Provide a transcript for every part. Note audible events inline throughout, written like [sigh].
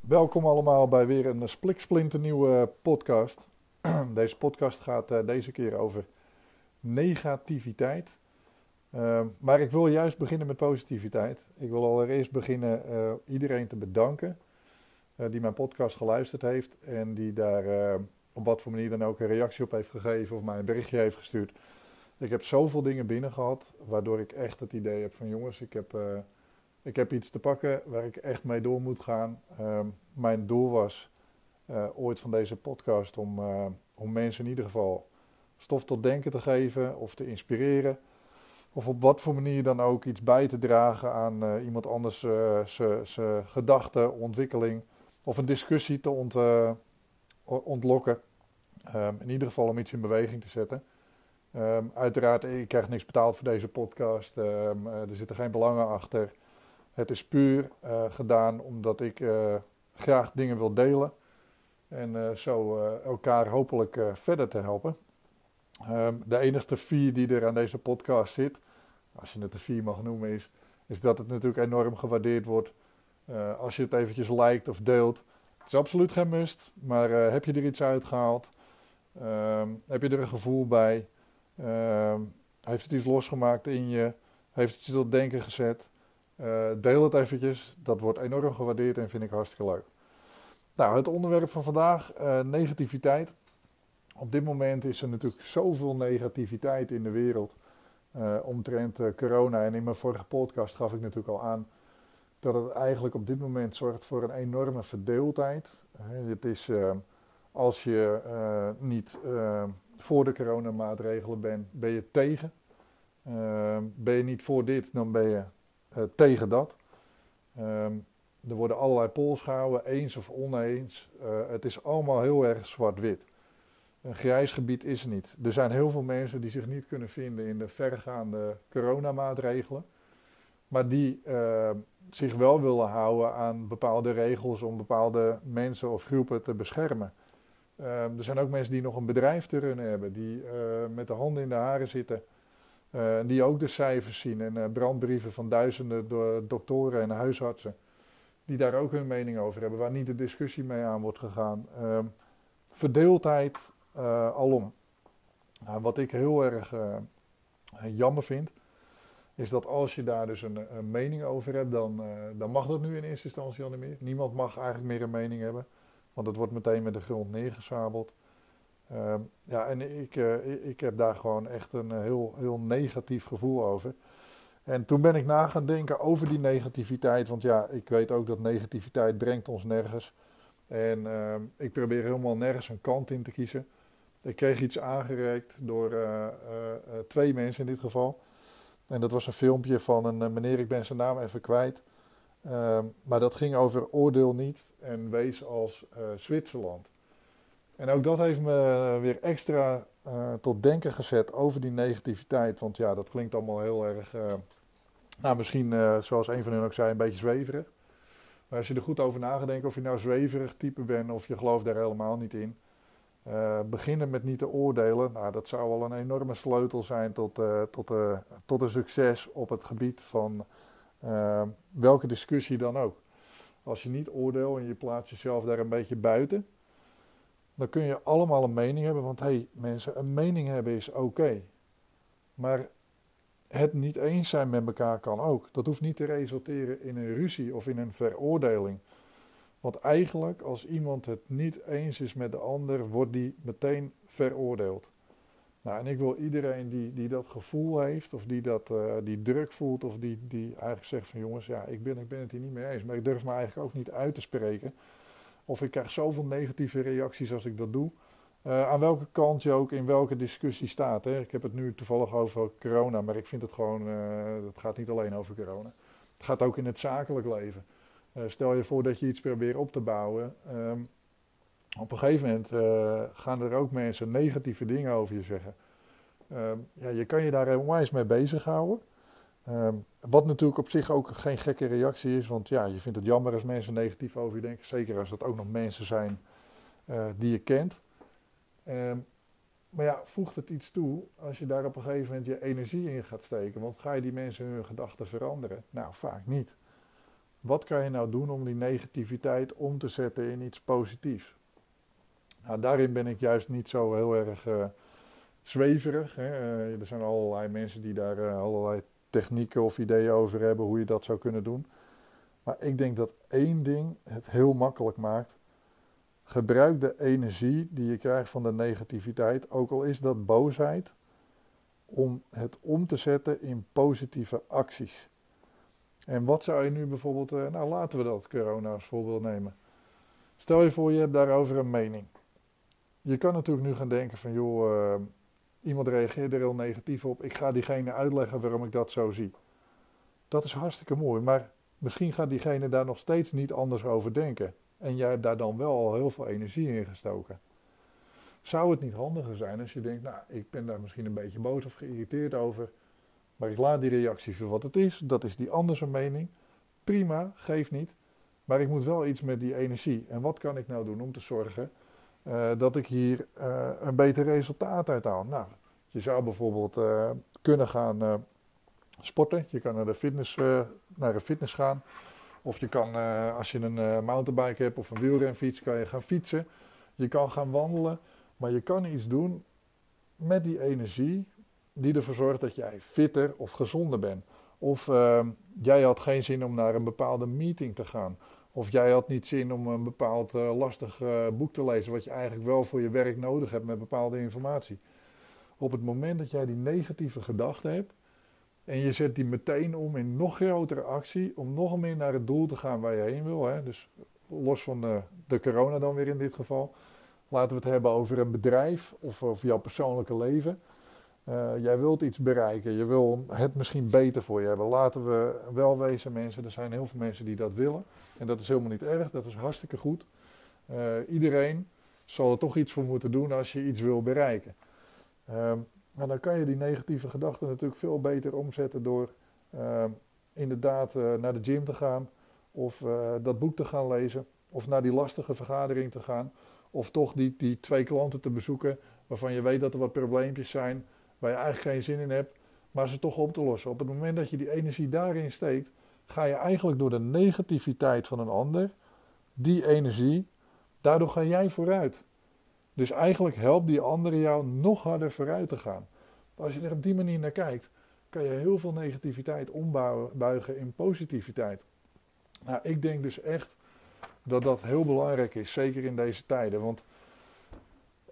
Welkom allemaal bij weer een spliksplinternieuwe podcast. [clears throat] Deze podcast gaat uh, deze keer over negativiteit. Uh, maar ik wil juist beginnen met positiviteit. Ik wil allereerst beginnen uh, iedereen te bedanken die mijn podcast geluisterd heeft en die daar op wat voor manier dan ook een reactie op heeft gegeven of mij een berichtje heeft gestuurd. Ik heb zoveel dingen binnen gehad, waardoor ik echt het idee heb van jongens, ik heb ik heb iets te pakken waar ik echt mee door moet gaan. Ehm, mijn doel was uh, ooit van deze podcast om, uh, om mensen in ieder geval stof tot denken te geven of te inspireren. Of op wat voor manier dan ook iets bij te dragen aan iemand anders zijn gedachten, ontwikkeling. Of een discussie te ont, ontlokken. Um, in ieder geval om iets in beweging te zetten. Um, uiteraard, ik krijg niks betaald voor deze podcast. er zitten geen belangen achter. Het is puur uh, gedaan omdat ik uh, graag dingen wil delen. En zo elkaar hopelijk verder te helpen. De enige fee die er aan deze podcast zit, als je het een fee mag noemen, is, is dat het natuurlijk enorm gewaardeerd wordt. als je het eventjes liked of deelt. Het is absoluut geen must, maar heb je er iets uitgehaald? Um, heb je er een gevoel bij? Um, heeft het iets losgemaakt in je? Heeft het je tot denken gezet? Uh, deel het eventjes, dat wordt enorm gewaardeerd en vind ik hartstikke leuk. Nou, het onderwerp van vandaag, uh, negativiteit. Op dit moment is er natuurlijk zoveel negativiteit in de wereld uh, omtrent corona. En in mijn vorige podcast gaf ik natuurlijk al aan dat het eigenlijk op dit moment zorgt voor een enorme verdeeldheid. het is als je niet voor de coronamaatregelen bent, ben je tegen. ben je niet voor dit, dan ben je tegen dat. Er worden allerlei polls gehouden, eens of oneens. Het is allemaal heel erg zwart-wit. Een grijs gebied is er niet. Er zijn heel veel mensen die zich niet kunnen vinden in de verregaande coronamaatregelen. Maar die zich wel willen houden aan bepaalde regels om bepaalde mensen of groepen te beschermen. Uh, er zijn ook mensen die nog een bedrijf te runnen hebben, die uh, met de handen in de haren zitten uh, die ook de cijfers zien en uh, brandbrieven van duizenden doktoren en huisartsen. Die daar ook hun mening over hebben, waar niet de discussie mee aan wordt gegaan. Uh, verdeeldheid alom. Nou, wat ik heel erg jammer vind, is dat als je daar dus een, een mening over hebt, dan, dan mag dat nu in eerste instantie al niet meer. Niemand mag eigenlijk meer een mening hebben, want het wordt meteen met de grond neergezabeld. Uh, ja, en ik, uh, ik heb daar gewoon echt een eh, heel, heel negatief gevoel over. En toen ben ik na gaan denken over die negativiteit. Want ja, ik weet ook dat negativiteit brengt ons nergens. En uh, ik probeer helemaal nergens een kant in te kiezen. Ik kreeg iets aangereikt door uh, twee mensen in dit geval. En dat was een filmpje van een meneer, ik ben zijn naam even kwijt. Ehm, maar dat ging over oordeel niet en wees als Zwitserland. En ook dat heeft me weer extra uh, tot denken gezet over die negativiteit. Want ja, dat klinkt allemaal heel erg, nou misschien zoals een van hen ook zei, een beetje zweverig. Maar als je er goed over nadenkt of je nou zweverig type bent of je gelooft daar helemaal niet in. Beginnen met niet te oordelen, nou, dat zou wel een enorme sleutel zijn tot, tot, tot een succes op het gebied van welke discussie dan ook. Als je niet oordeelt en je plaatst jezelf daar een beetje buiten, dan kun je allemaal een mening hebben. Want hé, hey, mensen, een mening hebben is oké. Maar het niet eens zijn met elkaar kan ook. Dat hoeft niet te resulteren in een ruzie of in een veroordeling. Want eigenlijk, als iemand het niet eens is met de ander, wordt die meteen veroordeeld. Nou, en ik wil iedereen die, die dat gevoel heeft, of die dat, uh, die druk voelt, of die, die eigenlijk zegt van jongens, ja, ik ben, ik ben het hier niet mee eens, maar ik durf me eigenlijk ook niet uit te spreken. Of ik krijg zoveel negatieve reacties als ik dat doe. Uh, aan welke kant je ook in welke discussie staat. Hè. Ik heb het nu toevallig over corona, maar ik vind het gewoon, uh, het gaat niet alleen over corona. Het gaat ook in het zakelijk leven. Uh, stel je voor dat je iets probeert op te bouwen. Um, op een gegeven moment gaan er ook mensen negatieve dingen over je zeggen. Um, ja, je kan je daar onwijs mee bezighouden. Um, wat natuurlijk op zich ook geen gekke reactie is, want ja, je vindt het jammer als mensen negatief over je denken. Zeker als dat ook nog mensen zijn uh, die je kent. Maar ja, voegt het iets toe als je daar op een gegeven moment je energie in gaat steken? Want ga je die mensen hun gedachten veranderen? Nou, vaak niet. Wat kan je nou doen om die negativiteit om te zetten in iets positiefs? Nou, daarin ben ik juist niet zo heel erg uh, zweverig. Hè. Uh, er zijn allerlei mensen die daar uh, allerlei technieken of ideeën over hebben hoe je dat zou kunnen doen. Maar ik denk dat één ding het heel makkelijk maakt. Gebruik de energie die je krijgt van de negativiteit, ook al is dat boosheid, om het om te zetten in positieve acties. En wat zou je nu bijvoorbeeld, uh, nou laten we dat corona als voorbeeld nemen. Stel je voor je hebt daarover een mening. Je kan natuurlijk nu gaan denken van joh, uh, iemand reageert er heel negatief op. Ik ga diegene uitleggen waarom ik dat zo zie. Dat is hartstikke mooi, maar misschien gaat diegene daar nog steeds niet anders over denken. En jij hebt daar dan wel al heel veel energie in gestoken. Zou het niet handiger zijn als je denkt, nou, ik ben daar misschien een beetje boos of geïrriteerd over, maar ik laat die reactie voor wat het is, dat is die andere mening. Prima, geef niet. Maar ik moet wel iets met die energie. En wat kan ik nou doen om te zorgen uh, dat ik hier uh, een beter resultaat uit haal? Nou, je zou bijvoorbeeld uh, kunnen gaan sporten. Je kan naar de fitness, naar de fitness gaan. Of je kan, als je een mountainbike hebt of een wielrenfiets, kan je gaan fietsen. Je kan gaan wandelen. Maar je kan iets doen met die energie die ervoor zorgt dat jij fitter of gezonder bent. Of uh, jij had geen zin om naar een bepaalde meeting te gaan. Of jij had niet zin om een bepaald uh, lastig uh, boek te lezen, wat je eigenlijk wel voor je werk nodig hebt met bepaalde informatie. Op het moment dat jij die negatieve gedachte hebt en je zet die meteen om in nog grotere actie, om nog meer naar het doel te gaan waar je heen wil. Hè? Dus los van de, de corona dan weer in dit geval. Laten we het hebben over een bedrijf of over jouw persoonlijke leven. Uh, jij wilt iets bereiken, je wil het misschien beter voor je hebben. Laten we wel wezen mensen, er zijn heel veel mensen die dat willen. En dat is helemaal niet erg, dat is hartstikke goed. Uh, iedereen zal er toch iets voor moeten doen als je iets wil bereiken. Uh, maar dan kan je die negatieve gedachten natuurlijk veel beter omzetten door ehm, inderdaad eh, naar de gym te gaan. Of dat boek te gaan lezen. Of naar die lastige vergadering te gaan. Of toch die, die twee klanten te bezoeken waarvan je weet dat er wat probleempjes zijn waar je eigenlijk geen zin in hebt, maar ze toch op te lossen. Op het moment dat je die energie daarin steekt, ga je eigenlijk door de negativiteit van een ander, die energie, daardoor ga jij vooruit. Dus eigenlijk helpt die andere jou nog harder vooruit te gaan. Als je er op die manier naar kijkt, kan je heel veel negativiteit ombuigen in positiviteit. Nou, ik denk dus echt dat dat heel belangrijk is, zeker in deze tijden. Want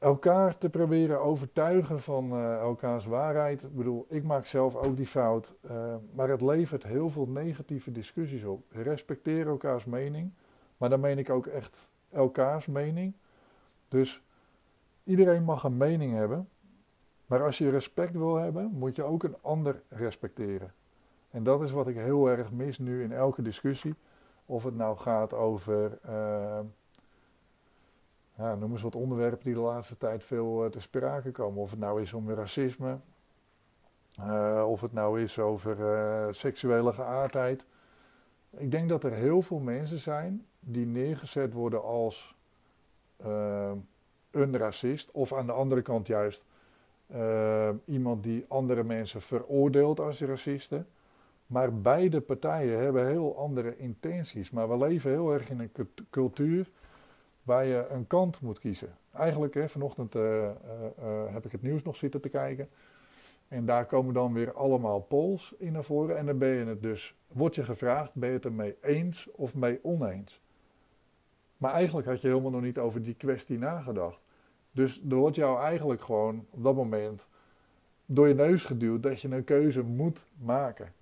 elkaar te proberen overtuigen van uh, elkaars waarheid. Ik bedoel, ik maak zelf ook die fout. Uh, maar het levert heel veel negatieve discussies op. Respecteer elkaars mening. Maar dan meen ik ook echt elkaars mening. Dus iedereen mag een mening hebben. Maar als je respect wil hebben, moet je ook een ander respecteren. En dat is wat ik heel erg mis nu in elke discussie. Of het nou gaat over. Uh, ja, noem eens wat onderwerpen die de laatste tijd veel uh, te sprake komen. Of het nou is om racisme, uh, of het nou is over uh, seksuele geaardheid. Ik denk dat er heel veel mensen zijn die neergezet worden als een racist, of aan de andere kant juist iemand die andere mensen veroordeelt als racisten. Maar beide partijen hebben heel andere intenties. Maar we leven heel erg in een cultuur waar je een kant moet kiezen. Eigenlijk, hè, vanochtend uh, uh, heb ik het nieuws nog zitten te kijken. En daar komen dan weer allemaal polls in naar voren. En dan ben je het dus, wordt je gevraagd, ben je het ermee eens of mee oneens? Maar eigenlijk had je helemaal nog niet over die kwestie nagedacht. Dus er wordt jou eigenlijk gewoon op dat moment door je neus geduwd dat je een keuze moet maken.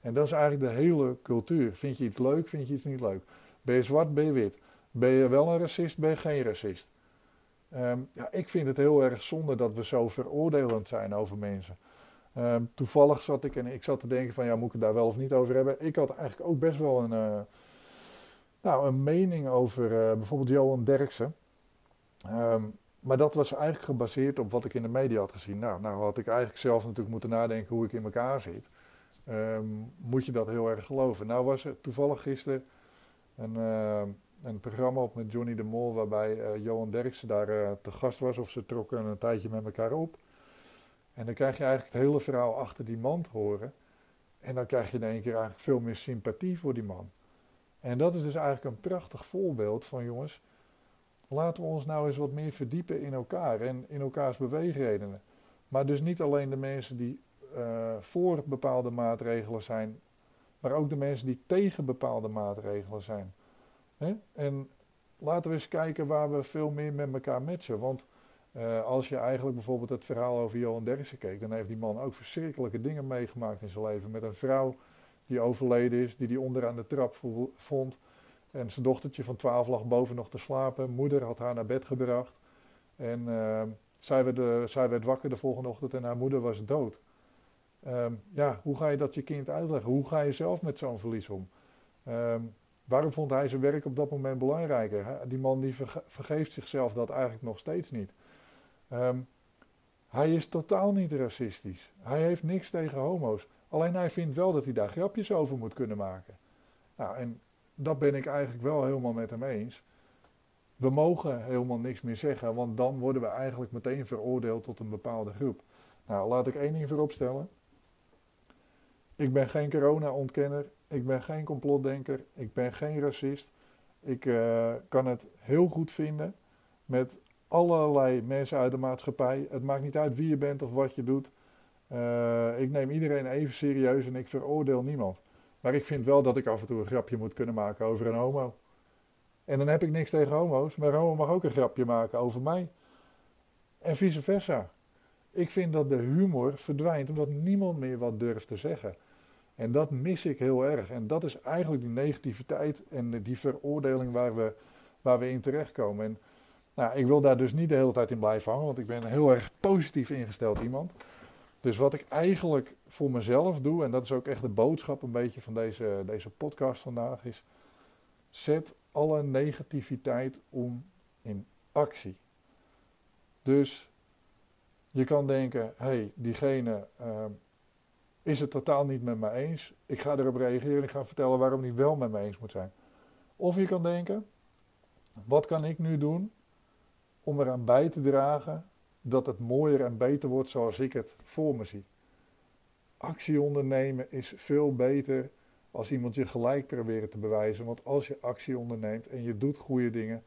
En dat is eigenlijk de hele cultuur. Vind je iets leuk, vind je iets niet leuk? Ben je zwart, ben je wit? Ben je wel een racist, ben je geen racist? Um, ja, ik vind het heel erg zonde dat we zo veroordelend zijn over mensen. Um, toevallig zat ik en ik zat te denken van ja, moet ik het daar wel of niet over hebben? Ik had eigenlijk ook best wel een, uh, nou, een mening over uh, bijvoorbeeld Johan Derksen. Um, maar dat was eigenlijk gebaseerd op wat ik in de media had gezien. Nou, nou had ik eigenlijk zelf natuurlijk moeten nadenken hoe ik in elkaar zit. moet je dat heel erg geloven? Nou was er toevallig gisteren een, een programma op met Johnny de Mol, waarbij uh, Johan Derksen daar uh, te gast was, of ze trokken een tijdje met elkaar op. En dan krijg je eigenlijk het hele verhaal achter die man horen. En dan krijg je in één keer eigenlijk veel meer sympathie voor die man. En dat is dus eigenlijk een prachtig voorbeeld van jongens, laten we ons nou eens wat meer verdiepen in elkaar en in elkaars beweegredenen. Maar dus niet alleen de mensen die uh, voor bepaalde maatregelen zijn, maar ook de mensen die tegen bepaalde maatregelen zijn. En laten we eens kijken waar we veel meer met elkaar matchen. Want uh, als je eigenlijk bijvoorbeeld het verhaal over Johan Derksen keek, dan heeft die man ook verschrikkelijke dingen meegemaakt in zijn leven. Met een vrouw die overleden is, die hij onderaan de trap vond. En zijn dochtertje van 12 lag boven nog te slapen. Moeder had haar naar bed gebracht. En uh, zij, werd, uh, zij werd wakker de volgende ochtend en haar moeder was dood. Um, ja, hoe ga je dat je kind uitleggen? Hoe ga je zelf met zo'n verlies om? Um, waarom vond hij zijn werk op dat moment belangrijker? Die man die verge vergeeft zichzelf dat eigenlijk nog steeds niet. Um, hij is totaal niet racistisch. Hij heeft niks tegen homo's. Alleen hij vindt wel dat hij daar grapjes over moet kunnen maken. Nou, en dat ben ik eigenlijk wel helemaal met hem eens. We mogen helemaal niks meer zeggen, want dan worden we eigenlijk meteen veroordeeld tot een bepaalde groep. Nou, laat ik één ding vooropstellen. Ik ben geen corona-ontkenner, ik ben geen complotdenker, ik ben geen racist. Ik uh, kan het heel goed vinden met allerlei mensen uit de maatschappij. Het maakt niet uit wie je bent of wat je doet. Uh, ik neem iedereen even serieus en ik veroordeel niemand. Maar ik vind wel dat ik af en toe een grapje moet kunnen maken over een homo. En dan heb ik niks tegen homo's, maar homo mag ook een grapje maken over mij. En vice versa. Ik vind dat de humor verdwijnt omdat niemand meer wat durft te zeggen. En dat mis ik heel erg. En dat is eigenlijk die negativiteit en die veroordeling waar we, waar we in terechtkomen. En nou, ik wil daar dus niet de hele tijd in blijven hangen, want ik ben heel erg positief ingesteld iemand. Dus wat ik eigenlijk voor mezelf doe, en dat is ook echt de boodschap een beetje van deze, deze podcast vandaag, is zet alle negativiteit om in actie. Dus je kan denken, hé, hey, diegene uh, is het totaal niet met me eens. Ik ga erop reageren en ik ga vertellen waarom hij wel met me eens moet zijn. Of je kan denken, wat kan ik nu doen om eraan bij te dragen dat het mooier en beter wordt zoals ik het voor me zie. Actie ondernemen is veel beter als iemand je gelijk proberen te bewijzen. Want als je actie onderneemt en je doet goede dingen,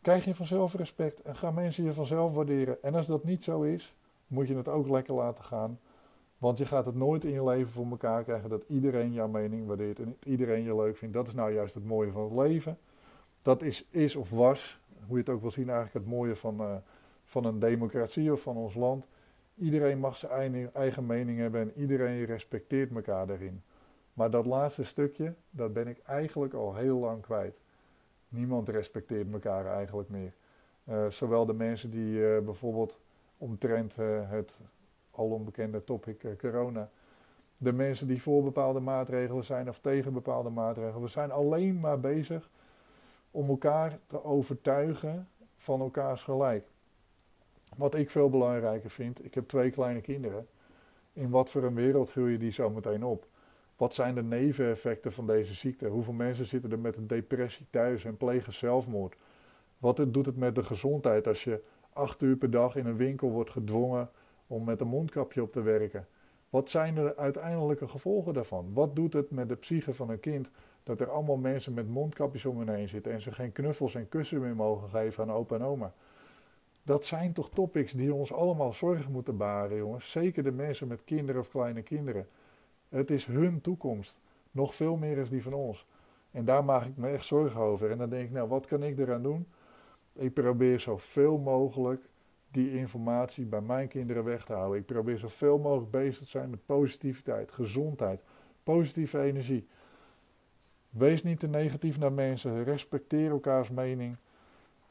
krijg je vanzelf respect en gaan mensen je vanzelf waarderen. En als dat niet zo is, moet je het ook lekker laten gaan. Want je gaat het nooit in je leven voor elkaar krijgen dat iedereen jouw mening waardeert en iedereen je leuk vindt. Dat is nou juist het mooie van het leven. Dat is, is of was, hoe je het ook wil zien, eigenlijk het mooie van, uh, van een democratie of van ons land. Iedereen mag zijn eigen mening hebben en iedereen respecteert elkaar daarin. Maar dat laatste stukje, dat ben ik eigenlijk al heel lang kwijt. Niemand respecteert elkaar eigenlijk meer. Uh, zowel de mensen die uh, bijvoorbeeld omtrent het al onbekende topic corona. De mensen die voor bepaalde maatregelen zijn of tegen bepaalde maatregelen. We zijn alleen maar bezig om elkaar te overtuigen van elkaars gelijk. Wat ik veel belangrijker vind, ik heb twee kleine kinderen. In wat voor een wereld groeien die zo meteen op? Wat zijn de neveneffecten van deze ziekte? Hoeveel mensen zitten er met een depressie thuis en plegen zelfmoord? Wat doet het met de gezondheid als je acht uur per dag in een winkel wordt gedwongen om met een mondkapje op te werken? Wat zijn de uiteindelijke gevolgen daarvan? Wat doet het met de psyche van een kind dat er allemaal mensen met mondkapjes om hen heen zitten en ze geen knuffels en kussen meer mogen geven aan opa en oma? Dat zijn toch topics die ons allemaal zorgen moeten baren, jongens. Zeker de mensen met kinderen of kleine kinderen. Het is hun toekomst. Nog veel meer is die van ons. En daar maak ik me echt zorgen over. En dan denk ik, nou, wat kan ik eraan doen? Ik probeer zoveel mogelijk die informatie bij mijn kinderen weg te houden. Ik probeer zoveel mogelijk bezig te zijn met positiviteit, gezondheid, positieve energie. Wees niet te negatief naar mensen. Respecteer elkaars mening.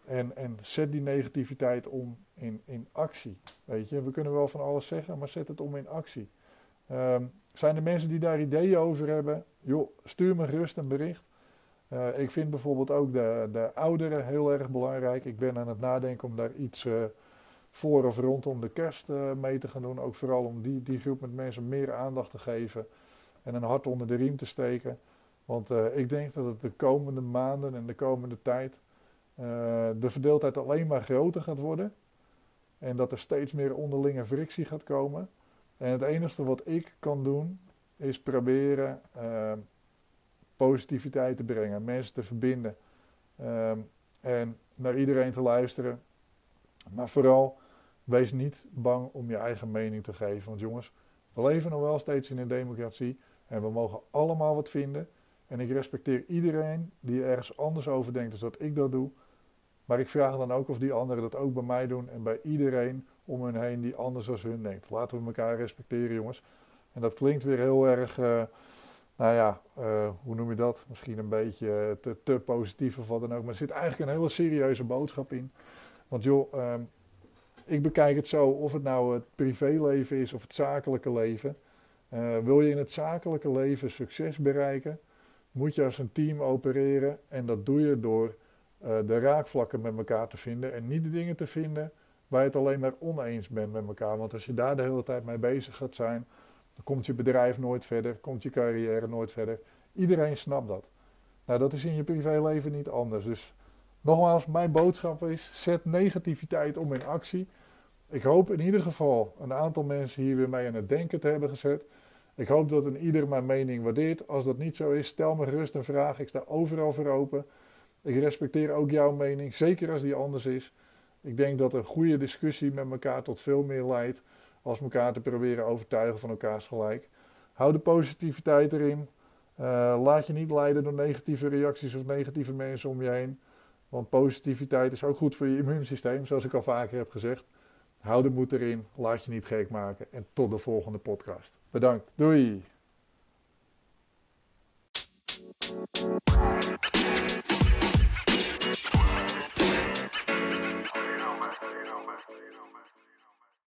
En, en zet die negativiteit om in, in actie. Weet je, we kunnen wel van alles zeggen, maar zet het om in actie. Um, zijn er mensen die daar ideeën over hebben? Joh, stuur me gerust een bericht. Uh, ik vind bijvoorbeeld ook de, de ouderen heel erg belangrijk. Ik ben aan het nadenken om daar iets uh, voor of rondom de kerst uh, mee te gaan doen. Ook vooral om die, die groep met mensen meer aandacht te geven en een hart onder de riem te steken. Want uh, ik denk dat het de komende maanden en de komende tijd uh, de verdeeldheid alleen maar groter gaat worden. En dat er steeds meer onderlinge frictie gaat komen. En het enige wat ik kan doen, is proberen positiviteit te brengen, mensen te verbinden. en naar iedereen te luisteren. Maar vooral, wees niet bang om je eigen mening te geven. Want jongens, we leven nog wel steeds in een democratie. En we mogen allemaal wat vinden. En ik respecteer iedereen die ergens anders over denkt dan dat ik dat doe. Maar ik vraag dan ook of die anderen dat ook bij mij doen en bij iedereen om hen heen die anders als hun denkt. Laten we elkaar respecteren, jongens. En dat klinkt weer heel erg, uh, nou ja, uh, hoe noem je dat? Misschien een beetje te, te, positief of wat dan ook. Maar er zit eigenlijk een hele serieuze boodschap in. Want joh, uh, ik bekijk het zo, of het nou het privéleven is of het zakelijke leven. Uh, wil je in het zakelijke leven succes bereiken, moet je als een team opereren. En dat doe je door uh, de raakvlakken met elkaar te vinden en niet de dingen te vinden waar je het alleen maar oneens bent met elkaar. Want als je daar de hele tijd mee bezig gaat zijn, dan komt je bedrijf nooit verder, komt je carrière nooit verder. Iedereen snapt dat. Nou, dat is in je privéleven niet anders. Dus nogmaals, mijn boodschap is: zet negativiteit om in actie. Ik hoop in ieder geval een aantal mensen hier weer mee aan het denken te hebben gezet. Ik hoop dat een ieder mijn mening waardeert. Als dat niet zo is, stel me gerust een vraag. Ik sta overal voor open. Ik respecteer ook jouw mening, zeker als die anders is. Ik denk dat een goede discussie met elkaar tot veel meer leidt als elkaar te proberen overtuigen van elkaars gelijk. Hou de positiviteit erin. Uh, laat je niet leiden door negatieve reacties of negatieve mensen om je heen. Want positiviteit is ook goed voor je immuunsysteem, zoals ik al vaker heb gezegd. Hou de moed erin, laat je niet gek maken en tot de volgende podcast. Bedankt, doei!